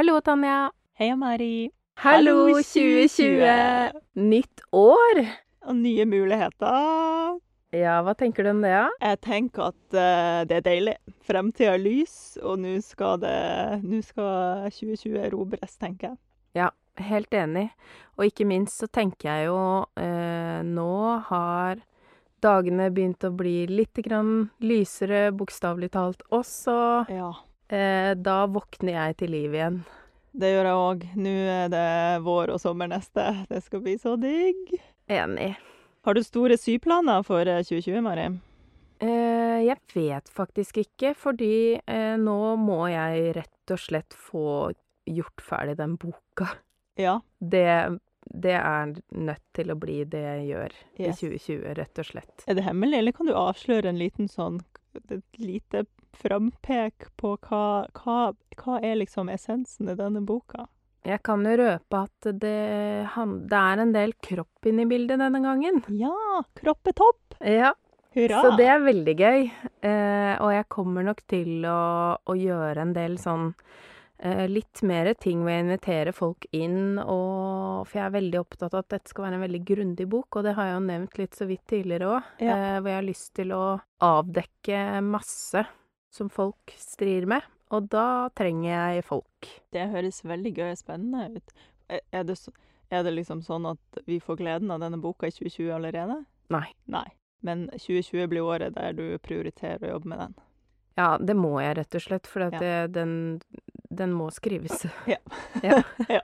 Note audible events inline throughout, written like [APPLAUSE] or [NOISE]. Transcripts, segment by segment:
Hallo, Tanja. Hei, Mari. Hallo, Hallo, 2020! 2020. Nytt år! Og nye muligheter. Ja, hva tenker du om det, da? Jeg tenker at uh, det er deilig. Fremtida er lys, og nå skal skal 2020 erobres, tenker jeg. Ja, Helt enig. Og ikke minst så tenker jeg jo uh, Nå har dagene begynt å bli litt grann lysere, bokstavelig talt også. Ja. Uh, da våkner jeg til liv igjen. Det gjør jeg òg. Nå er det vår og sommer neste. Det skal bli så digg. Enig. Har du store syplaner for eh, 2020, Mari? Eh, jeg vet faktisk ikke, fordi eh, nå må jeg rett og slett få gjort ferdig den boka. Ja. Det, det er nødt til å bli det jeg gjør Yes. i 2020, rett og slett. Er det hemmelig, eller kan du avsløre en liten sånn et lite frampek på hva, hva, hva er liksom essensen i denne boka? Jeg kan jo røpe at det, det er en del kropp inne i bildet denne gangen. Ja! Kropp er topp! Ja, Hurra! så det er veldig gøy. Eh, og jeg kommer nok til å, å gjøre en del sånn eh, litt mer ting ved å invitere folk inn, og, for jeg er veldig opptatt av at dette skal være en veldig grundig bok, og det har jeg jo nevnt litt så vidt tidligere òg, Ja. eh, hvor jeg har lyst til å avdekke masse som folk strir med, og da trenger jeg folk. Det høres veldig gøy og spennende ut. Er er det, er det liksom sånn at vi får gleden av denne boka i 2020 allerede? Nei. Nei. Men 2020 blir året der du prioriterer å jobbe med den. Ja, det må jeg rett og slett, for Ja. den, den må skrives. [LAUGHS] Ja. [LAUGHS] ja. Ja.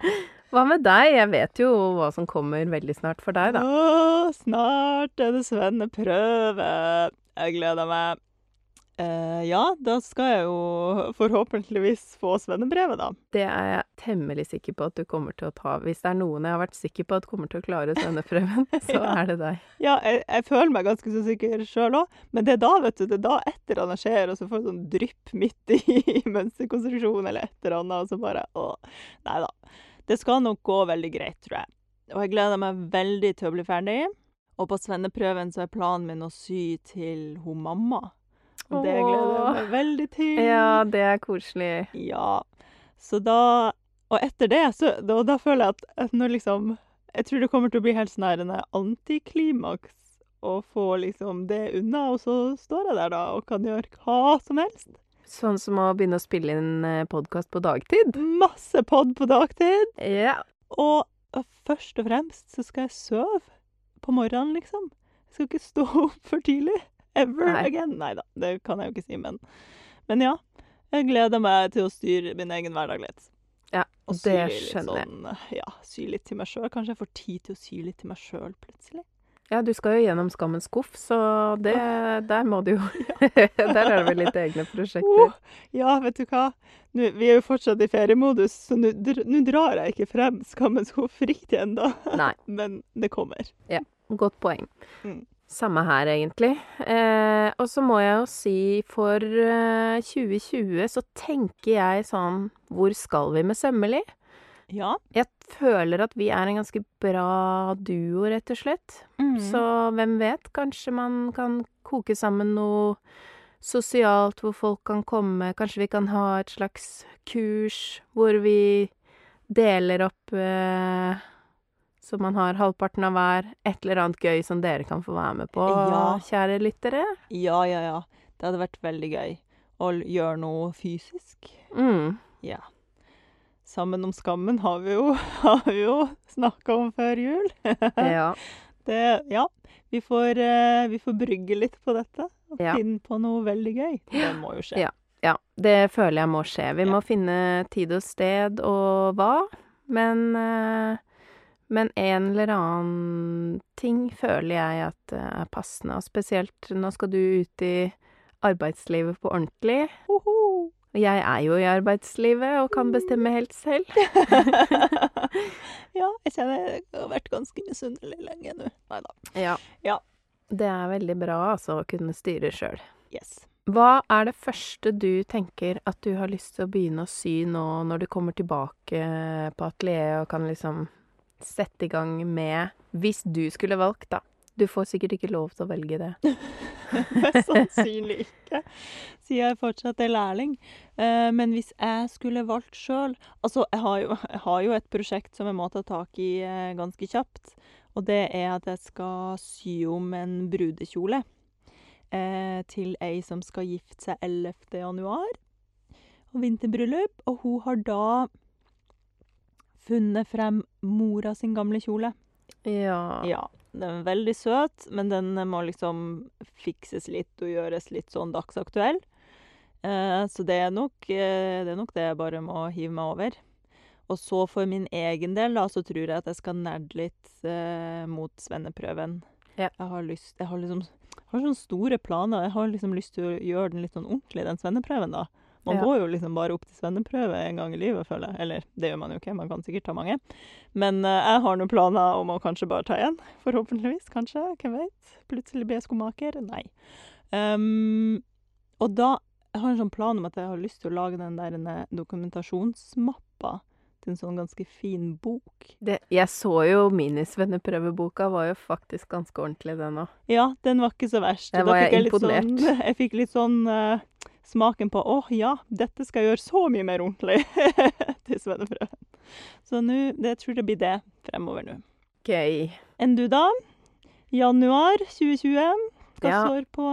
Hva med deg? Jeg vet jo hva som kommer veldig snart for deg, da. Å, snart er det svenneprøve. Jeg gleder meg. Eh, ja, da skal jeg jo forhåpentligvis få svennebrevet, da. Det er jeg temmelig sikker på at du kommer til å ta. Hvis det er noen jeg har vært sikker på at kommer til å klare svenneprøven, [LAUGHS] så Ja. er det deg. Ja, jeg, jeg føler meg ganske så sikker sjøl òg, men det er da, vet du, det er da et eller annet skjer, og så får jeg sånn drypp midt i [LAUGHS] mønsterkonstruksjonen eller et eller annet, og så bare å, Nei da. Det skal nok gå veldig greit, tror jeg. Og jeg gleder meg veldig til å bli ferdig. Og på svenneprøven så er planen min å sy til hun mamma. Og det gleder jeg meg veldig til. Ja, det er koselig. Ja. Så da Og etter det, så da, da føler jeg at, at liksom Jeg tror det kommer til å bli helt sånn her en antiklimaks å få liksom det unna, og så står jeg der da og kan gjøre hva som helst. Sånn som å begynne å spille inn podkast på dagtid. Masse pod på dagtid. Ja. Og først og fremst så skal jeg sove på morgenen, liksom. Jeg skal ikke stå opp for tidlig. Ever Nei. again. Nei da, det kan jeg jo ikke si, men Men ja. Jeg gleder meg til å styre min egen hverdag litt. Ja, Og det skjønner jeg. sånn, ja, sy litt til meg sjøl. Kanskje jeg får tid til å sy litt til meg sjøl plutselig. Ja, du skal jo gjennom Skammens skuff, så det Der må du jo [LAUGHS] [LAUGHS] Der er det vel litt egne prosjekter. Oh, ja, vet du hva? Nå, vi er jo fortsatt i feriemodus, så nå drar jeg ikke frem Skammens skuff riktig ennå. [LAUGHS] Men det kommer. Ja, Godt poeng. Mm. Samme her, egentlig. Eh, og så må jeg jo si for eh, 2020 så tenker jeg sånn Hvor skal vi med Sømmelig? Ja. Jeg føler at vi er en ganske bra duo, rett og slett. Mm. Så hvem vet? Kanskje man kan koke sammen noe sosialt hvor folk kan komme. Kanskje vi kan ha et slags kurs hvor vi deler opp eh, så man har halvparten av hver. Et eller annet gøy som dere kan få være med på, Ja. kjære lyttere. Ja, ja, ja. Det hadde vært veldig gøy å gjøre noe fysisk. Mm. Ja. Sammen om skammen har vi jo, [LAUGHS] har vi jo snakka om før jul. [LAUGHS] Ja. Det, ja. Vi får, eh, vi får brygge litt på dette og Ja. finne på noe veldig gøy. Det må jo skje. Ja. ja. Det føler jeg må skje. Vi må finne tid og sted og hva, men eh, men en eller annen ting føler jeg at er passende, og spesielt nå skal du ut i arbeidslivet på ordentlig. Hoho. Jeg er jo i arbeidslivet og kan bestemme helt selv. [LAUGHS] ja, jeg kjenner jeg har vært ganske misunnelig lenge nå. Nei da. Ja. Ja. Det er veldig bra, altså, å kunne styre sjøl. Yes. Hva er det første du tenker at du har lyst til å begynne å sy nå når du kommer tilbake på atelieret og kan liksom sette i gang med Hvis du skulle valgt, da, Du får sikkert ikke lov til å velge det. [LAUGHS] Sannsynlig ikke, siden jeg fortsatt er lærling. Eh, men hvis jeg skulle valgt sjøl Altså, jeg har, jo, jeg har jo et prosjekt som jeg må ta tak i eh, ganske kjapt. Og det er at jeg skal sy om en brudekjole eh, til ei som skal gifte seg 11. januar. Og vinterbryllup. Og hun har da funnet frem mora sin gamle kjole. Ja. Ja, den er veldig søt, men den må liksom fikses litt og gjøres litt sånn dagsaktuell. Eh, så det er nok eh, det er nok det jeg bare må hive meg over. Og så for min egen del, da, så tror jeg at jeg skal nerde litt eh, mot svenneprøven. Ja. Jeg har lyst Jeg har liksom har sånne store planer. Jeg har liksom lyst til å gjøre den litt sånn ordentlig, den svenneprøven, da. Man Ja. går jo liksom bare opp til svenneprøve en gang i livet, føler jeg. Eller det gjør man jo ikke, man kan sikkert ta mange. Men uh, jeg har noen planer om å kanskje bare ta én. Forhåpentligvis, kanskje. Hvem vet? Plutselig blir jeg skomaker. Nei. Um, og da Jeg har en sånn plan om at jeg har lyst til å lage den der dokumentasjonsmappa til en sånn ganske fin bok. Det, jeg så jo minisvenneprøveboka var jo faktisk ganske ordentlig, den òg. Ja, den var ikke så verst. Da var jeg, jeg imponert. Sånn, [LAUGHS] jeg fikk litt sånn eh, smaken på åh ja, dette skal jeg gjøre så mye mer ordentlig [LAUGHS] til svenneprøven. Så nu, det tror jeg blir det fremover nå. Gøy. Enn du, da? Januar 2020. Hva Ja. står på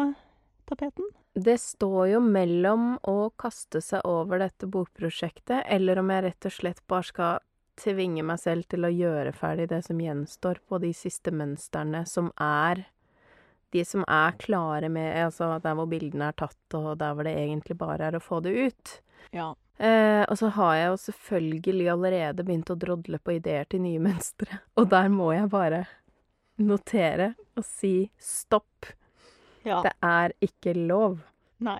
tapeten? Det står jo mellom å kaste seg over dette bokprosjektet, eller om jeg rett og slett bare skal tvinge meg selv til å gjøre ferdig det som gjenstår på de siste mønstrene, som er de som er klare med Altså der hvor bildene er tatt, og der hvor det egentlig bare er å få det ut. Ja. Eh, og så har jeg jo selvfølgelig allerede begynt å drodle på ideer til nye mønstre, [LAUGHS] og der må jeg bare notere og si stopp. ja. Det er ikke lov. Nei.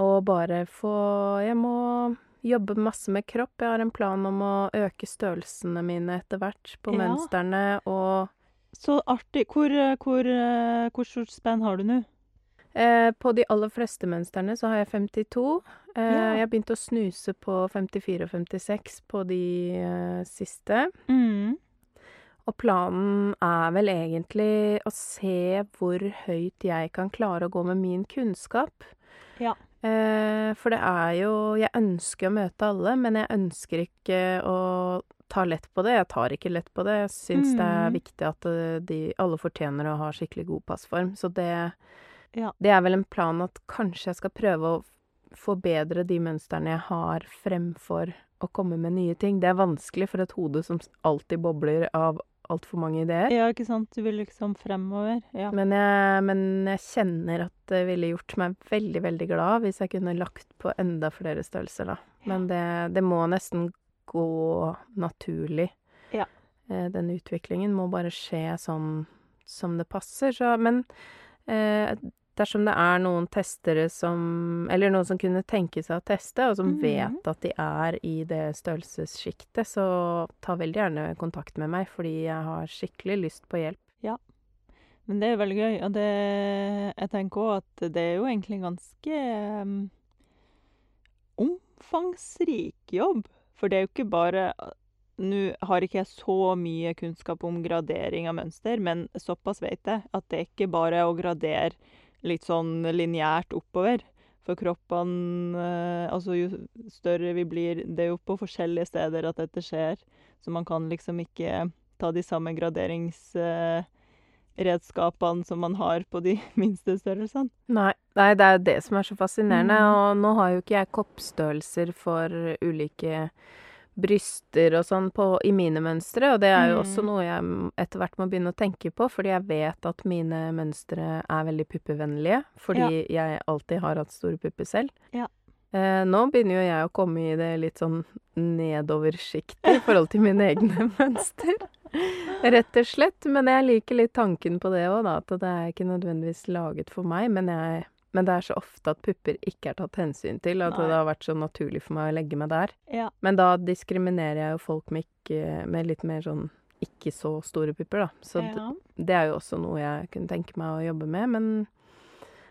Og bare få Jeg må jobbe masse med kropp. Jeg har en plan om å øke størrelsene mine etter hvert på Ja. mønstrene, og Så artig. Hvor, eh, hvor, eh, hvor stort spenn har du nå? eh, på de aller fleste mønstrene så har jeg 52. Eh, Ja. Jeg har begynt å snuse på 54 og 56 på de eh, siste. Mm. Og planen er vel egentlig å se hvor høyt jeg kan klare å gå med min kunnskap. Ja. Eh, for det er jo Jeg ønsker å møte alle, men jeg ønsker ikke å ta lett på det. Jeg tar ikke lett på det. Jeg syns det er Mm. viktig at eh, de, alle fortjener å ha skikkelig god passform. Så det, Ja. det er vel en plan at kanskje jeg skal prøve å forbedre de mønstrene jeg har, fremfor å komme med nye ting. Det er vanskelig for et hode som alltid bobler av altfor mange ideer. ja, ikke sant. Du vil liksom fremover. Ja. Men jeg, men jeg kjenner at det ville gjort meg veldig, veldig glad hvis jeg kunne lagt på enda flere størrelser, da. Men det, det må nesten gå naturlig. Ja. Eh, Den utviklingen må bare skje sånn som det passer. Så, men eh, dersom det er noen testere som Eller noen som kunne tenke seg å teste, og som Mhm. vet at de er i det størrelsessjiktet, så ta veldig gjerne kontakt med meg, fordi jeg har skikkelig lyst på hjelp. Ja. Men det er veldig gøy, og det Jeg tenker òg at det er jo egentlig ganske um, omfangsrik jobb. For det er jo ikke bare Nå har ikke jeg så mye kunnskap om gradering av mønster, men såpass vet jeg at det er ikke bare å gradere litt sånn lineært oppover. For kroppene eh, Altså, jo større vi blir Det er jo på forskjellige steder at dette skjer, så man kan liksom ikke ta de samme graderingsredskapene som man har på de [LAUGHS] minste størrelsene. Nei, nei, det er jo det som er så fascinerende. Mm. Og nå har jo ikke jeg koppstørrelser for ulike bryster og sånn på, i mine mønstre, og det er jo Mm. også noe jeg etter hvert må begynne å tenke på, fordi jeg vet at mine mønstre er veldig puppevennlige, fordi jeg alltid har hatt store pupper selv. Ja. Eh, nå begynner jo jeg å komme i det litt sånn nedoversjiktet i forhold til mine egne [LAUGHS] mønster. [LAUGHS] Rett og slett. Men jeg liker litt tanken på det òg, da. At det er ikke nødvendigvis laget for meg, men, jeg, men det er så ofte at pupper ikke er tatt hensyn til. At Nei. det har vært så naturlig for meg å legge meg der. Ja. Men da diskriminerer jeg jo folk med, ikke, med litt mer sånn ikke så store pupper, da. Så ja. det, det er jo også noe jeg kunne tenke meg å jobbe med. Men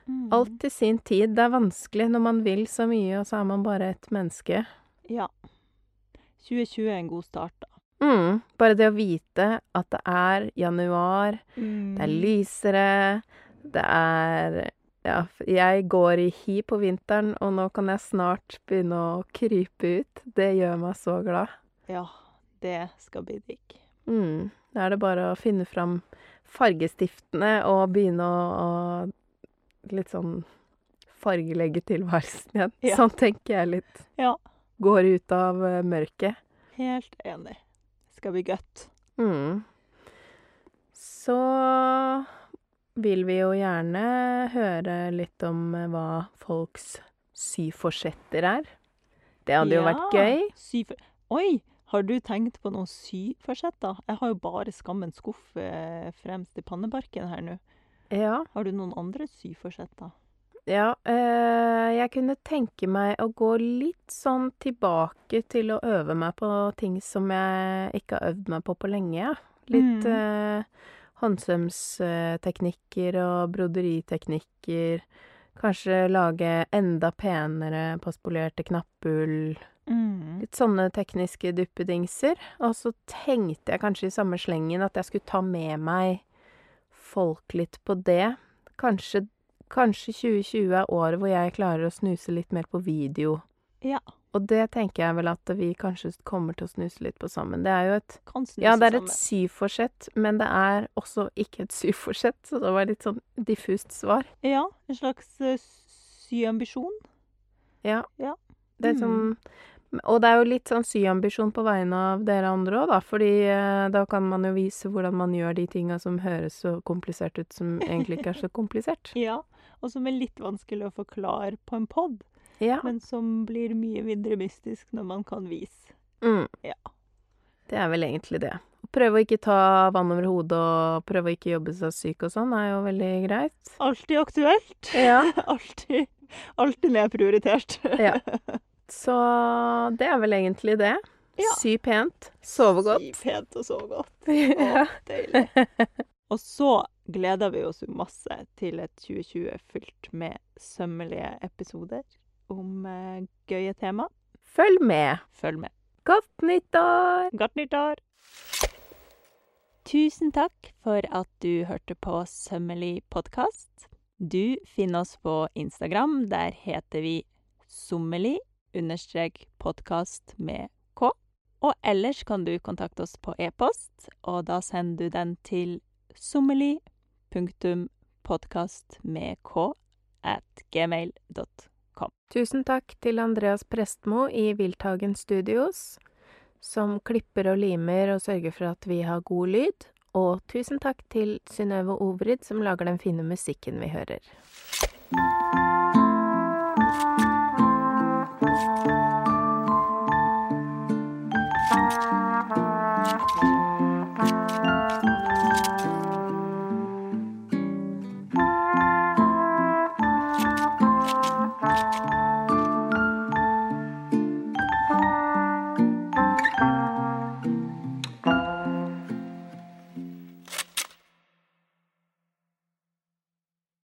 Mm. alt til sin tid. Det er vanskelig når man vil så mye, og så er man bare et menneske. Ja. 2020 er en god start, da. Mm. Bare det å vite at det er januar, det er Mm. lysere, det er Ja, jeg går i hi på vinteren, og nå kan jeg snart begynne å krype ut. Det gjør meg så glad. Ja, det skal bli digg. Mm. Da er det bare å finne fram fargestiftene og begynne å, å litt sånn fargelegge tilværelsen igjen. Ja. Sånn tenker jeg litt. Ja. Går ut av eh, mørket. Helt enig. Skal bli godt. Mm. Så vil vi jo gjerne høre litt om eh, hva folks syforsetter er. Det hadde jo vært gøy. Syfor... Oi! Har du tenkt på noen syforsetter? Jeg har jo bare Skammens skuff eh, fremst i pannebarken her nå. Ja. Har du noen andre syforsetter? Ja, eh, jeg kunne tenke meg å gå litt sånn tilbake til å øve meg på ting som jeg ikke har øvd meg på på lenge. ja. Litt Mm. eh, håndsømsteknikker og broderiteknikker. Kanskje lage enda penere postpolerte knapphull. Mm. Litt sånne tekniske duppedingser. Og så tenkte jeg kanskje i samme slengen at jeg skulle ta med meg folk litt på det. Kanskje, kanskje 2020 er året hvor jeg klarer å snuse litt mer på video. Ja. Og det tenker jeg vel at vi kanskje kommer til å snuse litt på sammen. Det er jo et Ja, det er et syvforsett, men det er også ikke et syforsett, så det var litt sånn diffust svar. Ja, en slags eh, syambisjon. Ja. Ja. Det er Mm. sånn Og det er jo litt sånn syambisjon på vegne av dere andre òg, da. Fordi eh, da kan man jo vise hvordan man gjør de tinga som høres så komplisert ut, som egentlig ikke er så komplisert. [LAUGHS] Ja, og som er litt vanskelig å forklare på en pod, Ja. men som blir mye mindre mystisk når man kan vise. Mm. Ja. Det er vel egentlig det. Prøve å ikke ta vann over hodet og prøve å ikke jobbe seg syk og sånn, er jo veldig greit. Alltid aktuelt. Ja. [LAUGHS] alltid, alltid nedprioritert. Ja. [LAUGHS] Så det er vel egentlig det. Ja. Sy pent, sove godt. Sy pent og sove godt. [LAUGHS] Å, deilig. Og så gleder vi oss jo masse til et 2020 fylt med sømmelige episoder om eh, gøye tema. Følg med. Følg med. Godt nyttår! Godt nyttår! Tusen takk for at du hørte på Sømmelig podkast. Du finner oss på Instagram. Der heter vi sommelig understrek podkast med k. Og ellers kan du kontakte oss på e-post, og da sender du den til sommelig Punktum med k at gmail.com. Tusen takk til Andreas Prestmo i Wilthagen Studios, som klipper og limer og sørger for at vi har god lyd. Og tusen takk til Synnøve Obrid, som lager den fine musikken vi hører.